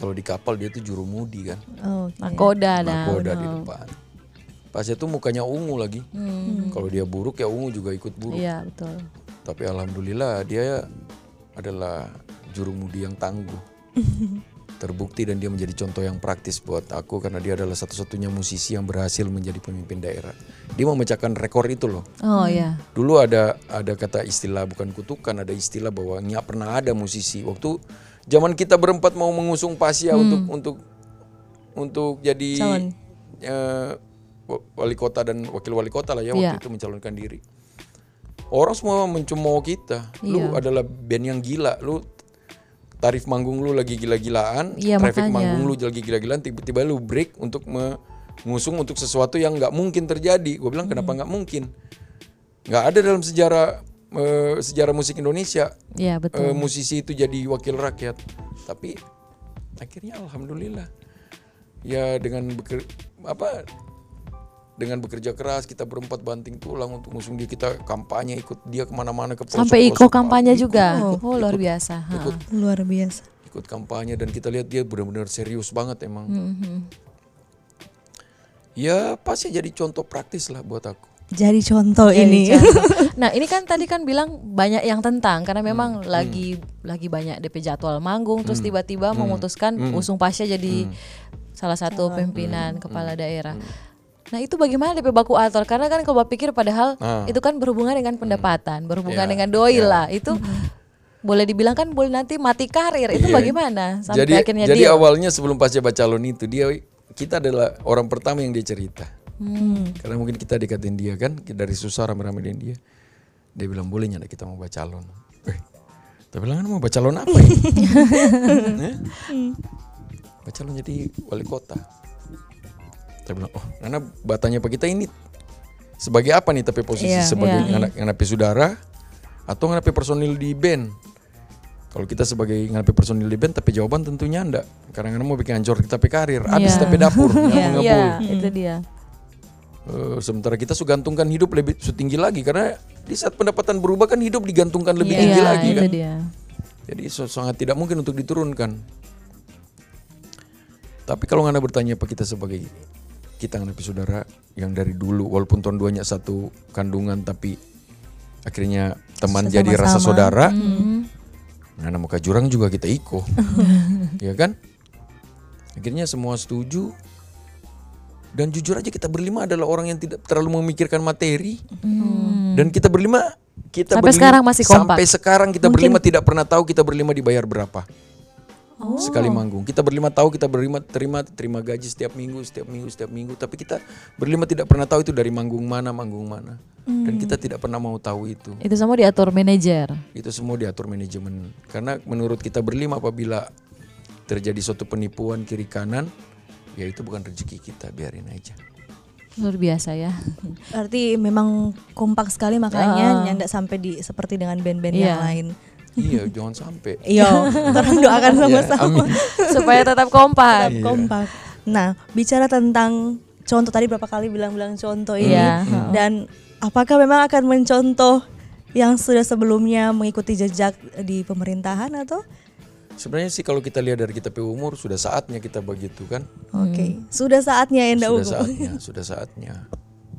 Kalau di kapal dia tuh jurumudi kan. Oke. Nakoda nah. Nakoda di depan. Pasnya tuh mukanya ungu lagi. Kalau dia buruk ya ungu juga ikut buruk. Iya betul. Tapi alhamdulillah dia adalah jurumudi yang tangguh. Terbukti dan dia menjadi contoh yang praktis buat aku karena dia adalah satu-satunya musisi yang berhasil menjadi pemimpin daerah. Dia memecahkan rekor itu loh. Oh ya. Dulu ada ada kata istilah bukan kutukan, ada istilah bahwa nggak pernah ada musisi waktu zaman kita berempat mau mengusung Pasya untuk untuk untuk jadi Calon. eh, wali kota dan wakil wali kota lah ya Iya. waktu itu mencalonkan diri. Orang semua mencemooh kita. Lu Iya. adalah band yang gila. Lu tarif manggung lu lagi gila-gilaan, Iya, traffic makanya. manggung lu lagi gila-gilaan, tiba-tiba lu break untuk mengusung untuk sesuatu yang nggak mungkin terjadi. Gue bilang Hmm. kenapa nggak mungkin? Nggak ada dalam sejarah eh, sejarah musik Indonesia Iya betul. eh, musisi itu jadi wakil rakyat. Tapi akhirnya alhamdulillah ya dengan beker, apa dengan bekerja keras kita berempat banting tulang untuk ngusung dia kita kampanye ikut dia ke mana-mana ke Sampai Iko kampanye Ikut, juga. ikut, Oh luar ikut, biasa. Ha. ikut Luar biasa. ikut kampanye dan kita lihat dia benar-benar serius banget emang. Mhm. Ya pasti jadi contoh praktis lah buat aku. jadi contoh Jadi ini. contoh. Nah ini kan tadi kan bilang banyak yang tentang karena memang lagi lagi banyak DP jadwal manggung terus tiba-tiba memutuskan usung Pasya jadi salah satu pimpinan kepala daerah. Nah itu bagaimana DP baku atur? Karena kan kalau pikir padahal Ah. itu kan berhubungan dengan pendapatan, berhubungan Ya, dengan doi lah. Itu boleh dibilang kan boleh nanti mati karir. Itu Iya. bagaimana sampai jadi akhirnya jadi deal? awalnya sebelum pasca calon itu dia kita adalah orang pertama yang dia cerita. Hmm. Karena mungkin kita dekatin dia kan dari susah rame-rame dengan dia. Dia bilang boleh nggak kita mau baca calon. Eh, kita bilang "Anu mau baca calon apa? Eh? Baca calon jadi wali kota. Kita bilang oh karena batanya pak kita ini sebagai apa nih tapi posisi Iya, sebagai iya. anak anak saudara atau nganapi personil di band kalau kita sebagai nganapi personil di band tapi jawaban tentunya enggak karena mau bikin hancur kita pe karir habis Iya. tapi dapur yang Iya, mengepul iya, itu dia. Eh, sementara kita sugantungkan hidup lebih setinggi lagi karena di saat pendapatan berubah kan hidup digantungkan lebih tinggi Iya, lagi itu kan dia. jadi so- sangat tidak mungkin untuk diturunkan tapi kalau anda bertanya apa kita sebagai kita nganapi saudara yang dari dulu walaupun tahun duanya satu kandungan tapi akhirnya teman jadi rasa saudara Hmm. Nah, nama jurang juga kita iko, ya kan? Akhirnya semua setuju. Dan jujur aja kita berlima adalah orang yang tidak terlalu memikirkan materi. Dan kita berlima kita Sampai berlima- sekarang masih kompak. Sampai sekarang kita berlima tidak pernah tahu kita berlima dibayar berapa. Sekali manggung. Kita berlima tahu kita berlima terima terima gaji setiap minggu, setiap minggu, setiap minggu. Tapi kita berlima tidak pernah tahu itu dari manggung mana, manggung mana. Dan kita tidak pernah mau tahu itu. Itu semua diatur manajer. Itu semua diatur manajemen. Karena menurut kita berlima apabila terjadi suatu penipuan kiri kanan, ya itu bukan rezeki kita, biarin aja. Luar biasa ya. Berarti memang kompak sekali makanya nyandak sampai di seperti dengan band-band Iya. yang lain. Iya, jangan sampai. Iya, terus doakan sama-sama. amin. Supaya tetap kompak. Tetap kompak. Nah, bicara tentang contoh tadi berapa kali bilang-bilang contoh ini Iya. dan apakah memang akan mencontoh yang sudah sebelumnya mengikuti jejak di pemerintahan atau Sebenarnya sih kalau kita lihat dari kita pe umur sudah saatnya kita begitu kan. Oke, sudah saatnya Enda Sudah saatnya, sudah saatnya.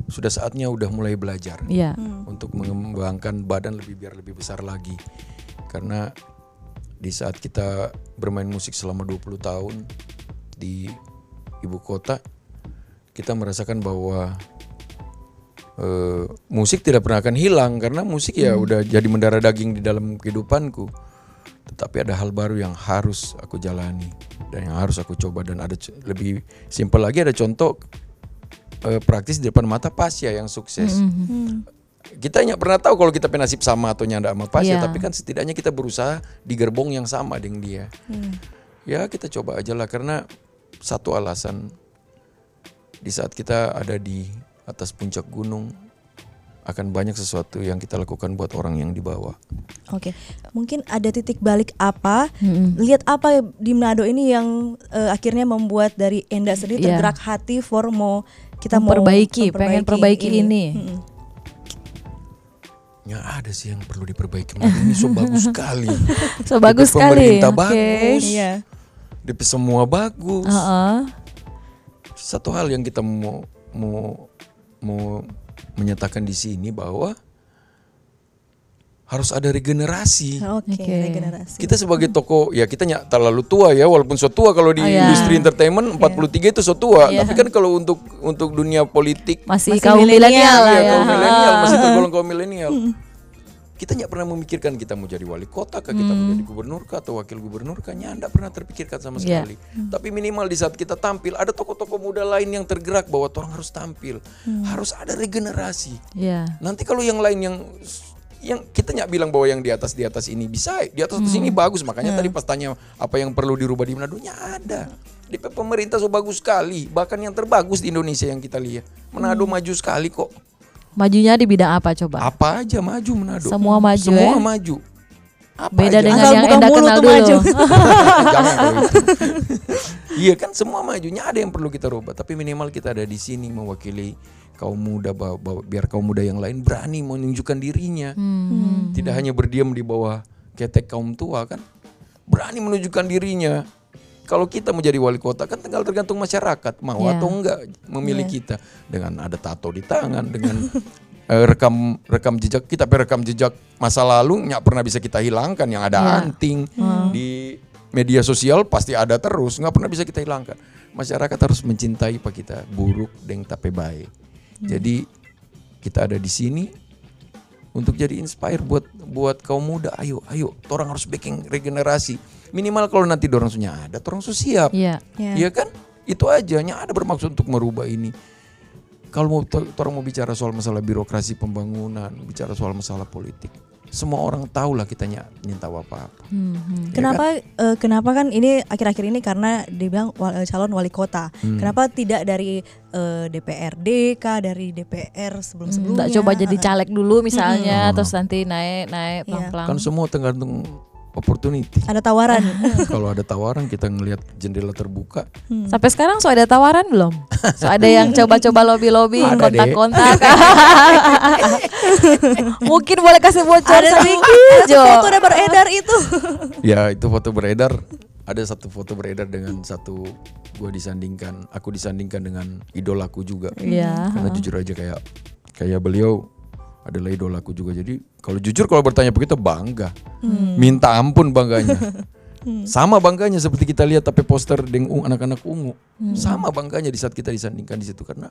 Sudah saatnya udah mulai belajar Iya. untuk mengembangkan badan lebih biar lebih besar lagi. Karena di saat kita bermain musik selama 20 tahun di ibu kota, kita merasakan bahwa eh, musik tidak pernah akan hilang. Karena musik ya udah jadi mendarah daging di dalam kehidupanku. Tetapi ada hal baru yang harus aku jalani dan yang harus aku coba. Dan ada lebih simpel lagi ada contoh eh, praktis di depan mata Pasya yang sukses. Kita nggak pernah tahu kalau kita penasib sama atau nyanda sama Pasya, Iya. tapi kan setidaknya kita berusaha di gerbong yang sama dengan dia. Ya kita coba aja lah karena satu alasan di saat kita ada di atas puncak gunung akan banyak sesuatu yang kita lakukan buat orang yang di bawah. Oke, mungkin ada titik balik apa? Lihat apa di Manado ini yang eh, akhirnya membuat dari Enda sendiri Iya. tergerak hati for mau kita mau Memperbaiki, pengen perbaiki ini. Mm-mm. Ya ada sih yang perlu diperbaiki. Ini so bagus sekali. So bagus sekali. Pemerintah Oke. bagus. Iya. DP semua bagus. Heeh. Satu hal yang kita mau mau mau menyatakan di sini bahwa harus ada regenerasi. Oke, Oke. regenerasi. Kita sebagai toko ya kita nggak terlalu tua ya walaupun so tua kalau di Oh, ya. industri entertainment 43 itu so tua Iya. tapi kan kalau untuk untuk dunia politik Masih, Masih kaum milenial milenial lah ya, ya. kaum milenial masih tergolong kaum milenial. Kita nggak pernah memikirkan kita mau jadi wali kota kah, kita mau jadi gubernur kah atau wakil gubernur kah, nggak pernah terpikirkan sama Iya. sekali. Tapi minimal di saat kita tampil ada tokoh-tokoh muda lain yang tergerak bahwa orang harus tampil, harus ada regenerasi. Iya. Nanti kalau yang lain yang yang kita nggak bilang bahwa yang di atas di atas ini bisa, di atas atas ini bagus. Makanya tadi pas tanya apa yang perlu dirubah di Manado, ada. Di pemerintah so bagus sekali, bahkan yang terbagus di Indonesia yang kita lihat. Manado maju sekali kok. Majunya di bidang apa coba? Apa aja maju Manado. Semua maju Semua ya? maju. Apa Beda aja. dengan Asal yang mulut kenal tuh dulu. maju. Jangan kalau itu. Iya kan semua majunya ada yang perlu kita rubah, tapi minimal kita ada di sini mewakili kaum muda bahwa, bahwa- biar kaum muda yang lain berani menunjukkan dirinya. Hmm. Tidak hanya berdiam di bawah ketek kaum tua kan. Berani menunjukkan dirinya. kalau kita mau jadi wali kota kan tinggal tergantung masyarakat mau Ya. atau enggak memilih kita dengan ada tato di tangan dengan eh, rekam rekam jejak kita tapi rekam jejak masa lalu nggak pernah bisa kita hilangkan. Yang ada Ya. anting di media sosial pasti ada terus nggak pernah bisa kita hilangkan. Masyarakat harus mencintai pak kita buruk deng tapi baik. Jadi kita ada di sini untuk jadi inspire buat buat kaum muda. Ayo ayo orang harus bikin regenerasi. Minimal kalau nanti orang sudah ada orang harus siap Iya. Ya. Iya kan? Itu aja ada bermaksud untuk merubah ini kalau mau orang mau bicara soal masalah birokrasi pembangunan bicara soal masalah politik semua orang tahu lah kita ny- nyinta apa apa Kenapa eh, kenapa kan ini akhir-akhir ini karena dibilang wal- eh, calon wali kota. Hmm. Kenapa tidak dari eh, DPRD kah dari DPR sebelum-sebelumnya? Nggak coba jadi caleg dulu misalnya, Hmm. terus nanti naik naik Iya. pelan-pelan. kan semua tergantung opportunity Ada tawaran. kalau ada tawaran kita ngelihat jendela terbuka Sampai sekarang so ada tawaran belum? So ada yang coba-coba lobby-lobby, kontak-kontak. Mungkin boleh kasih bocor ada sedikit, Jo. foto udah beredar itu. Ya itu foto beredar. Ada satu foto beredar dengan satu gua disandingkan, aku disandingkan dengan idolaku juga. Iya. Karena jujur aja kayak kayak beliau adalah idolaku juga. Jadi kalau jujur kalau bertanya begitu bangga, minta ampun bangganya. Sama bangganya seperti kita lihat tapi poster dengan anak-anak ungu. Sama bangganya di saat kita disandingkan di situ. Karena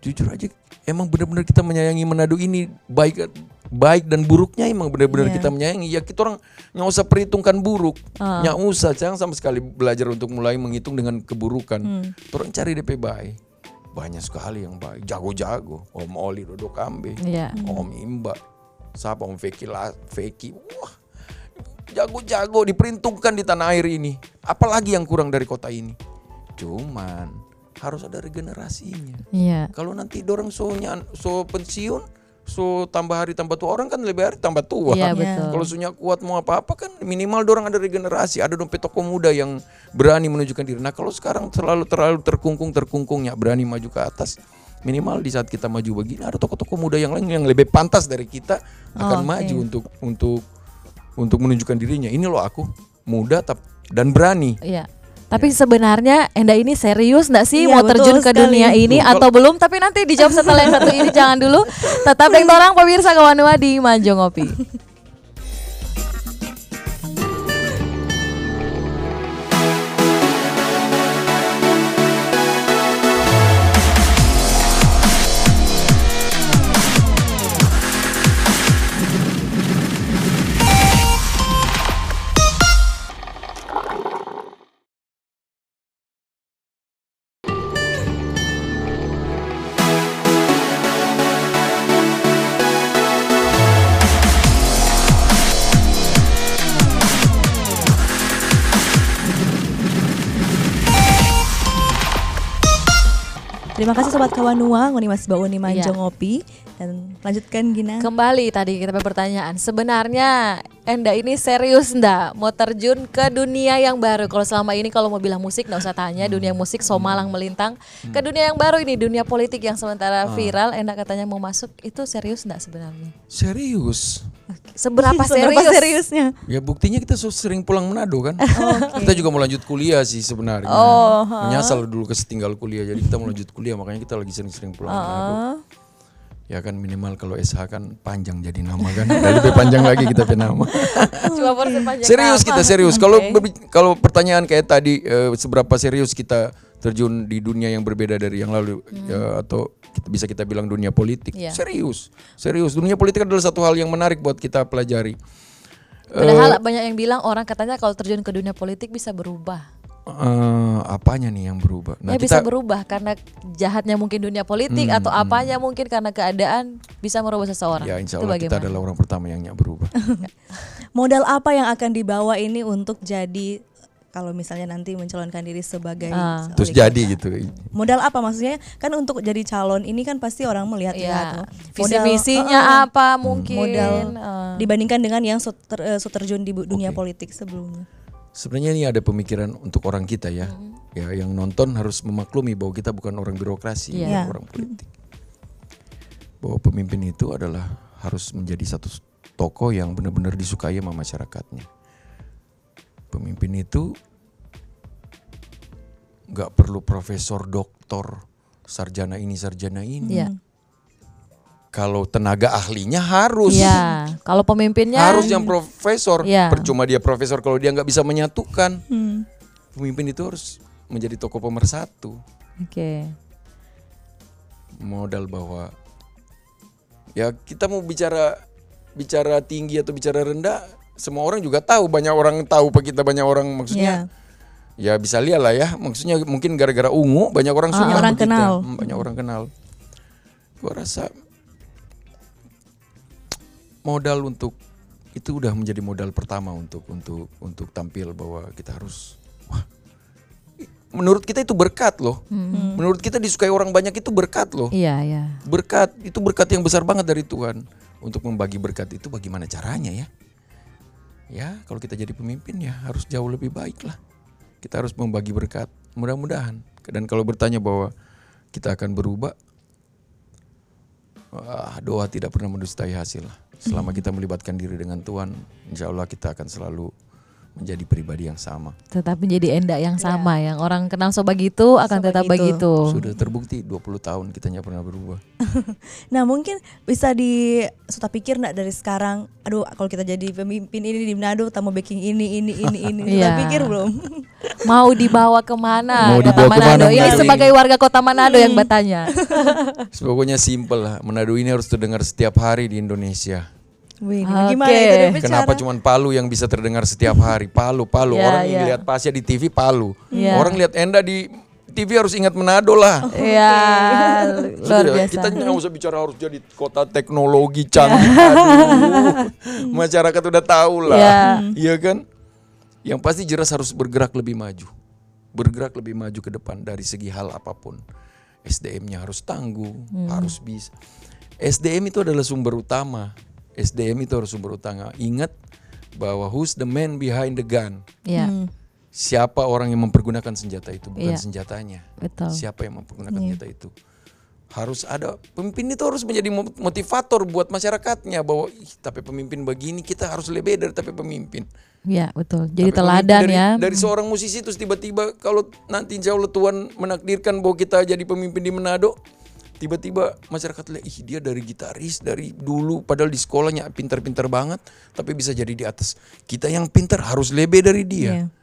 jujur aja emang benar-benar kita menyayangi Manado ini baik baik dan buruknya emang benar-benar Iya. kita menyayangi. Ya kita orang nggak usah perhitungkan buruk. Nggak usah. Jangan sama sekali belajar untuk mulai menghitung dengan keburukan. Orang cari DP baik banyak sekali yang baik. Jago-jago. Om Oli Dodo Kambe. Iya. Om Imba. Siapa? Om Feki La Feki. Wah. Jago-jago diperhitungkan di tanah air ini. Apalagi yang kurang dari kota ini. Cuman harus ada regenerasinya. Iya. kalau nanti dorong so, so pensiun, so tambah hari tambah tua orang kan lebih hari tambah tua. Iya, betul. Kalau sunya kuat mau apa-apa kan minimal dorong ada regenerasi, ada dompet toko muda yang berani menunjukkan diri. Nah kalau sekarang terlalu terlalu terkungkung terkungkungnya berani maju ke atas. Minimal di saat kita maju begini ada toko-toko muda yang lain yang lebih pantas dari kita akan Oke. maju untuk untuk untuk menunjukkan dirinya. Ini loh aku muda tap- dan berani. Iya. Tapi sebenarnya Enda ini serius nggak sih Iya, mau terjun ke sekali. dunia ini Betul. atau belum? Tapi nanti dijawab setelah yang satu ini jangan dulu. Tetap dengan orang pemirsa kawanua di Manjo Ngopi. Terima kasih sobat kawanua, ngoni Mas Bauni Manjo Iya. ngopi dan lanjutkan Gina. Kembali tadi kita pertanyaan. Sebenarnya Enda ini serius ndak mau terjun ke dunia yang baru? Kalau selama ini kalau mau bilang musik nggak usah tanya, dunia musik somalang melintang. Ke dunia yang baru ini, dunia politik yang sementara viral, Enda katanya mau masuk, itu serius ndak sebenarnya? Serius. Seberapa serius? Seberapa seriusnya? Ya buktinya kita so sering pulang Manado kan. Kita juga mau lanjut kuliah sih sebenarnya. Oh, Menyesal dulu kesetinggal kuliah jadi kita mau lanjut kuliah makanya kita lagi sering-sering pulang Manado. Ya kan minimal kalau SH kan panjang jadi nama kan. Lebih panjang lagi kita punya nama. Cuma serius nama. kita serius. Kalau berbi- kalau pertanyaan kayak tadi eh, seberapa serius kita terjun di dunia yang berbeda dari yang lalu ya, atau kita, bisa kita bilang dunia politik. Iya. Serius. Serius. Dunia politik adalah satu hal yang menarik buat kita pelajari. Padahal banyak yang bilang orang katanya kalau terjun ke dunia politik bisa berubah. Eh, apanya nih yang berubah? ya bisa berubah karena jahatnya mungkin dunia politik Hmm, atau apanya mungkin karena keadaan bisa merubah seseorang. Ya insya Itu Allah kita adalah orang pertama yang nyak berubah. Modal apa yang akan dibawa ini untuk jadi kalau misalnya nanti mencalonkan diri sebagai Ah. Terus jadi gitu. Modal apa maksudnya? Kan untuk jadi calon ini kan pasti orang melihat Ya, ya. visi Modal- misinya Heeh. apa mungkin? modal eh. dibandingkan dengan yang so, ter- eh, so terjun di dunia politik sebelumnya. Sebenarnya ini ada pemikiran untuk orang kita ya. Ya yang nonton harus memaklumi bahwa kita bukan orang birokrasi, bukan Iya. orang politik. Bahwa pemimpin itu adalah harus menjadi satu tokoh yang benar-benar disukai sama masyarakatnya. pemimpin itu nggak perlu profesor, doktor, sarjana ini, sarjana ini. Iya. Kalau tenaga ahlinya harus. Iya, kalau pemimpinnya Harus yang profesor. Iya. Percuma dia profesor kalau dia nggak bisa menyatukan. Hmm. Pemimpin itu harus menjadi tokoh pemersatu. Oke. Modal bahwa ya kita mau bicara bicara tinggi atau bicara rendah, semua orang juga tahu. Banyak orang tahu pak kita banyak orang maksudnya. Ya bisa lihat lah ya. Maksudnya mungkin gara-gara ungu banyak orang suka orang kita. kenal. Hmm, Banyak orang kenal. Gua rasa modal untuk itu udah menjadi modal pertama untuk untuk untuk tampil bahwa kita harus wah menurut kita itu berkat loh. Menurut kita disukai orang banyak itu berkat loh. Iya, iya. Berkat itu berkat yang besar banget dari Tuhan. Untuk membagi berkat itu bagaimana caranya ya? Ya, kalau kita jadi pemimpin ya harus jauh lebih baik lah. Kita harus membagi berkat. Mudah-mudahan. Dan kalau bertanya bahwa kita akan berubah, wah, doa tidak pernah mendustai hasil lah. Selama kita melibatkan diri dengan Tuhan, insya Allah kita akan selalu menjadi pribadi yang sama. Tetap menjadi endak yang sama yang orang kenal so begitu akan So tetap begitu. begitu. Sudah terbukti 20 tahun kita nggak pernah berubah. Nah mungkin bisa di sudah pikir nggak dari sekarang, aduh kalau kita jadi pemimpin ini di Manado, kita mau baking ini ini ini ini, sudah Iya. pikir belum? Mau dibawa ke mana? Mau Kota dibawa ke mana Manado. Ini Manado ini? sebagai warga Kota Manado yang bertanya. Pokoknya simple lah. Manado ini harus terdengar setiap hari di Indonesia. Wih, Oke. gimana itu? Kenapa cuman Palu yang bisa terdengar setiap hari? Palu, Palu. Ya, Orang yang ya. lihat Pasya di TV Palu. Ya. Orang lihat Enda di TV harus ingat Manado lah. Iya, luar Sudah, biasa. Kita nggak usah bicara harus jadi kota teknologi canggih. Aduh, masyarakat udah tahu lah. Ya. Iya kan? Yang pasti jelas harus bergerak lebih maju. Bergerak lebih maju ke depan dari segi hal apa pun. SDM-nya harus tangguh, Hmm. harus bisa. SDM itu adalah sumber utama. SDM itu harus sumber utama. Ingat bahwa who's the man behind the gun? Iya, Siapa orang yang mempergunakan senjata itu, bukan Iya. senjatanya. betul. Siapa yang mempergunakan senjata itu? Harus ada pemimpin itu harus menjadi mo- motivator buat masyarakatnya bahwa ih, tapi pemimpin begini kita harus lebih dari tapi pemimpin. Iya, betul. Jadi Tapi teladan dari, ya. Dari seorang musisi terus tiba-tiba kalau nanti Allah Tuhan menakdirkan bahwa kita jadi pemimpin di Manado, tiba-tiba masyarakat lihat ih dia dari gitaris dari dulu padahal di sekolahnya pintar-pintar banget tapi bisa jadi di atas. Kita yang pintar harus lebih dari dia. Iya.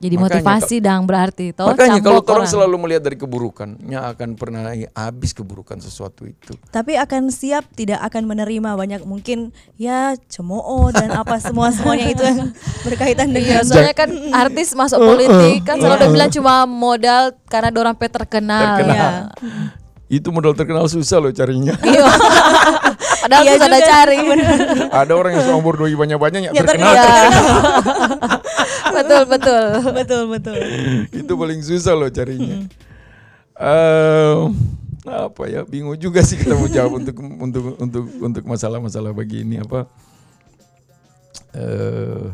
Jadi Makanya motivasi dang berarti toh Makanya kalau orang selalu melihat dari keburukannya akan pernah habis keburukan sesuatu itu. Tapi akan siap tidak akan menerima banyak mungkin ya cemooh dan apa semua semuanya itu yang berkaitan Iya, dengan soalnya kan artis masuk politik kan selalu udah bilang cuma modal karena dorang pe terkenal. Terkenal. Ya. Itu modal terkenal susah loh carinya. Iya. Padahal Iya susah ada juga, cari. Ada orang yang seumur doi banyak-banyak ya Ya, terkenal. Betul betul. betul betul. itu paling susah loh carinya. Eh, apa ya bingung juga sih kita mau jawab untuk untuk untuk untuk masalah-masalah begini apa. Eh,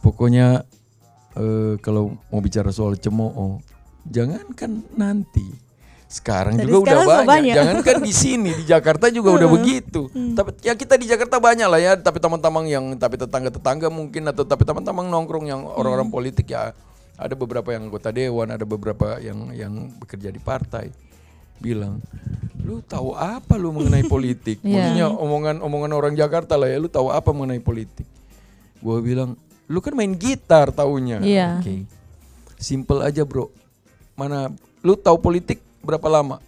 pokoknya eh, kalau mau bicara soal cemooh, jangankan nanti. Sekarang Dari juga sekarang udah banyak. banyak. Jangankan di sini di Jakarta juga udah begitu. Tapi ya kita di Jakarta banyak lah ya. Tapi teman-teman yang tapi tetangga-tetangga mungkin atau tapi teman-teman nongkrong yang orang-orang politik ya ada beberapa yang anggota dewan, ada beberapa yang yang bekerja di partai bilang, lu tahu apa lu mengenai politik? Iya. Maksudnya omongan-omongan orang Jakarta lah ya, lu tahu apa mengenai politik? Gua bilang, lu kan main gitar taunya. Iya. Oke. Simple aja bro. Mana lu tahu politik berapa lama?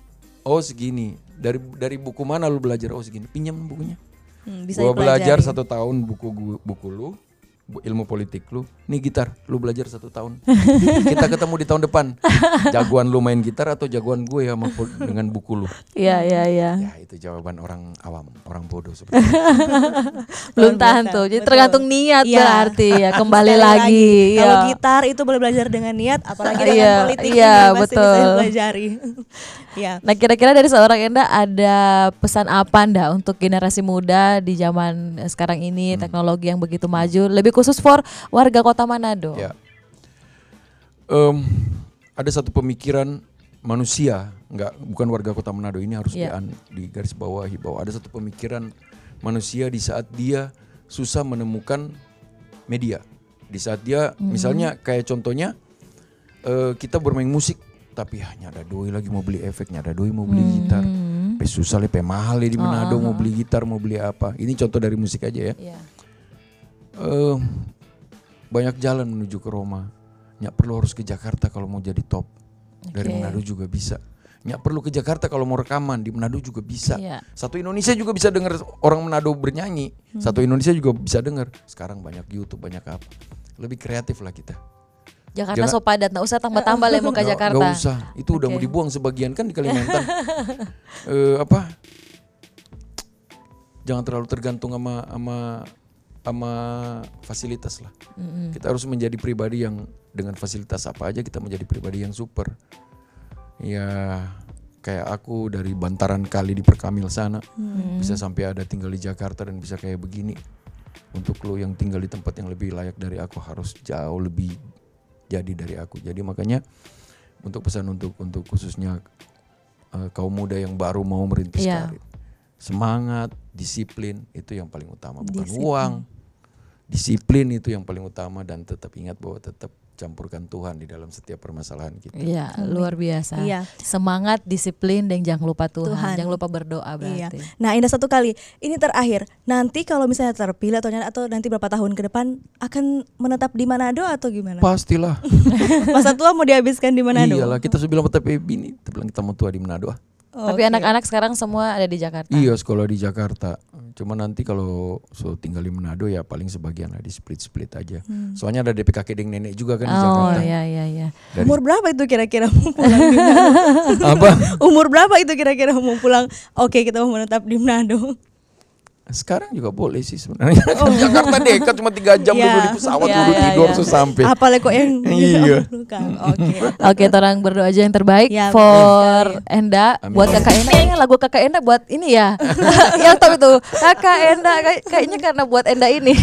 Oh segini. Dari dari buku mana lu belajar? Oh segini. Pinjam bukunya. Hmm, bisa Gua belajar satu tahun buku buku lu, ilmu politik lu. Nih gitar, lu belajar satu tahun. Kita ketemu di tahun depan. Jagoan lu main gitar atau jagoan gue sama pol- dengan buku lu? Iya iya iya. Ya itu jawaban orang awam, orang bodoh seperti itu. Belum tahan tuh. Jadi betul. tergantung niat Iya. berarti ya kembali Sekali lagi. Kalau Iya. gitar itu boleh belajar dengan niat, apalagi dengan Iya, politik iya, ini pasti bisa betul. Dipelajari. ya. Nah kira-kira dari seorang Enda ada pesan apa Anda untuk generasi muda di zaman eh, sekarang ini teknologi yang begitu maju lebih khusus for warga kota Manado? Ya. Em, ada satu pemikiran manusia, nggak bukan warga kota Manado ini harus Iya. dian- di garis bawahi bahwa ada satu pemikiran manusia di saat dia susah menemukan media. Di saat dia misalnya kayak contohnya eh, kita bermain musik tapi hanya ada doi lagi mau beli efeknya, ada doi mau beli gitar. Pe susah le, pe mahal di Manado mau beli gitar, mau beli apa. Ini contoh dari musik aja ya. Iya. Eh, banyak jalan menuju ke Roma. Nggak perlu harus ke Jakarta kalau mau jadi top. Dari Oke. Manado juga bisa. Nggak perlu ke Jakarta kalau mau rekaman di Manado juga bisa. Iya. Satu Indonesia juga bisa dengar orang Manado bernyanyi. Satu Indonesia juga bisa dengar. Sekarang banyak YouTube, banyak apa. Lebih kreatif lah kita. Jakarta Jangan- so padat, nggak usah tambah-tambah lah mau ke Jakarta. nggak usah. Itu udah mau dibuang sebagian kan di Kalimantan. Eh, apa? Jangan terlalu tergantung sama sama sama fasilitas lah. Kita harus menjadi pribadi yang dengan fasilitas apa aja kita menjadi pribadi yang super. Ya kayak aku dari bantaran kali di Perkamil sana bisa sampai ada tinggal di Jakarta dan bisa kayak begini. Untuk lo yang tinggal di tempat yang lebih layak dari aku harus jauh lebih jadi dari aku. Jadi makanya untuk pesan untuk untuk khususnya eh, kaum muda yang baru mau merintis Iya. karir. Semangat, disiplin itu yang paling utama, bukan Disiplin. uang. Disiplin itu yang paling utama dan tetap ingat bahwa tetap campurkan Tuhan di dalam setiap permasalahan kita. Iya, luar biasa. Iya. Semangat, disiplin, dan jangan lupa Tuhan. Tuhan. Jangan lupa berdoa Iya. berarti. Nah, Indah satu kali. Ini terakhir. Nanti kalau misalnya terpilih atau atau nanti berapa tahun ke depan akan menetap di Manado atau gimana? Pastilah. Masa tua mau dihabiskan di Manado? Iyalah kita sudah bilang tapi bini, kita bilang kita mau tua di Manado. ah. Tapi anak-anak sekarang semua ada di Jakarta. Iya sekolah di Jakarta. Cuma nanti kalau so tinggal di Manado ya paling sebagian lah di split split aja. Soalnya ada DP kakek dan nenek juga kan di Oh Jakarta. iya iya iya. Dari- Umur berapa itu kira-kira mau pulang di Manado? Apa? Umur berapa itu kira-kira mau pulang? Oke, kita mau menetap di Manado. Sekarang juga boleh sih sebenarnya. Jakarta dekat cuma tiga jam Oh. Iya. dulu di pesawat Iya, dulu iya, tidur iya. terus sampai. Apalagi kok yang Iya. Kang. Oke. Oke, orang berdoa aja yang terbaik Ya, for Enda, Amin. buat kakak Enda. Kayaknya lagu kakak Enda buat ini ya. yang tahu itu kakak Enda kayak- kayaknya karena buat Enda ini.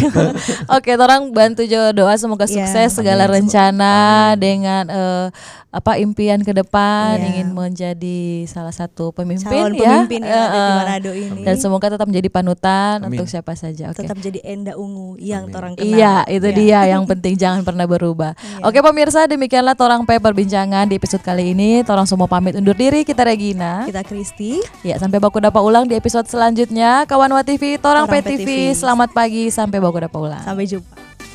Oke, orang bantu jo doa semoga Ya. sukses segala Amin. rencana dengan eh, apa impian ke depan Ya. ingin menjadi salah satu pemimpin Calon ya. pemimpin Eh, yang ada di eh. Manado ini. Dan semoga tetap menjadi panutan Amin. untuk siapa saja. Oke. tetap jadi Enda Ungu yang Amin. orang kenal. Iya, itu Iya. dia yang penting jangan pernah berubah. Oke pemirsa, demikianlah Torang P perbincangan di episode kali ini. Torang semua pamit undur diri, kita Regina. Kita Kristi. Ya, sampai baku dapat ulang di episode selanjutnya. Kawan Wa TV, Torang, Torang P P TV. TV. Selamat pagi, sampai baku dapat ulang. Sampai jumpa.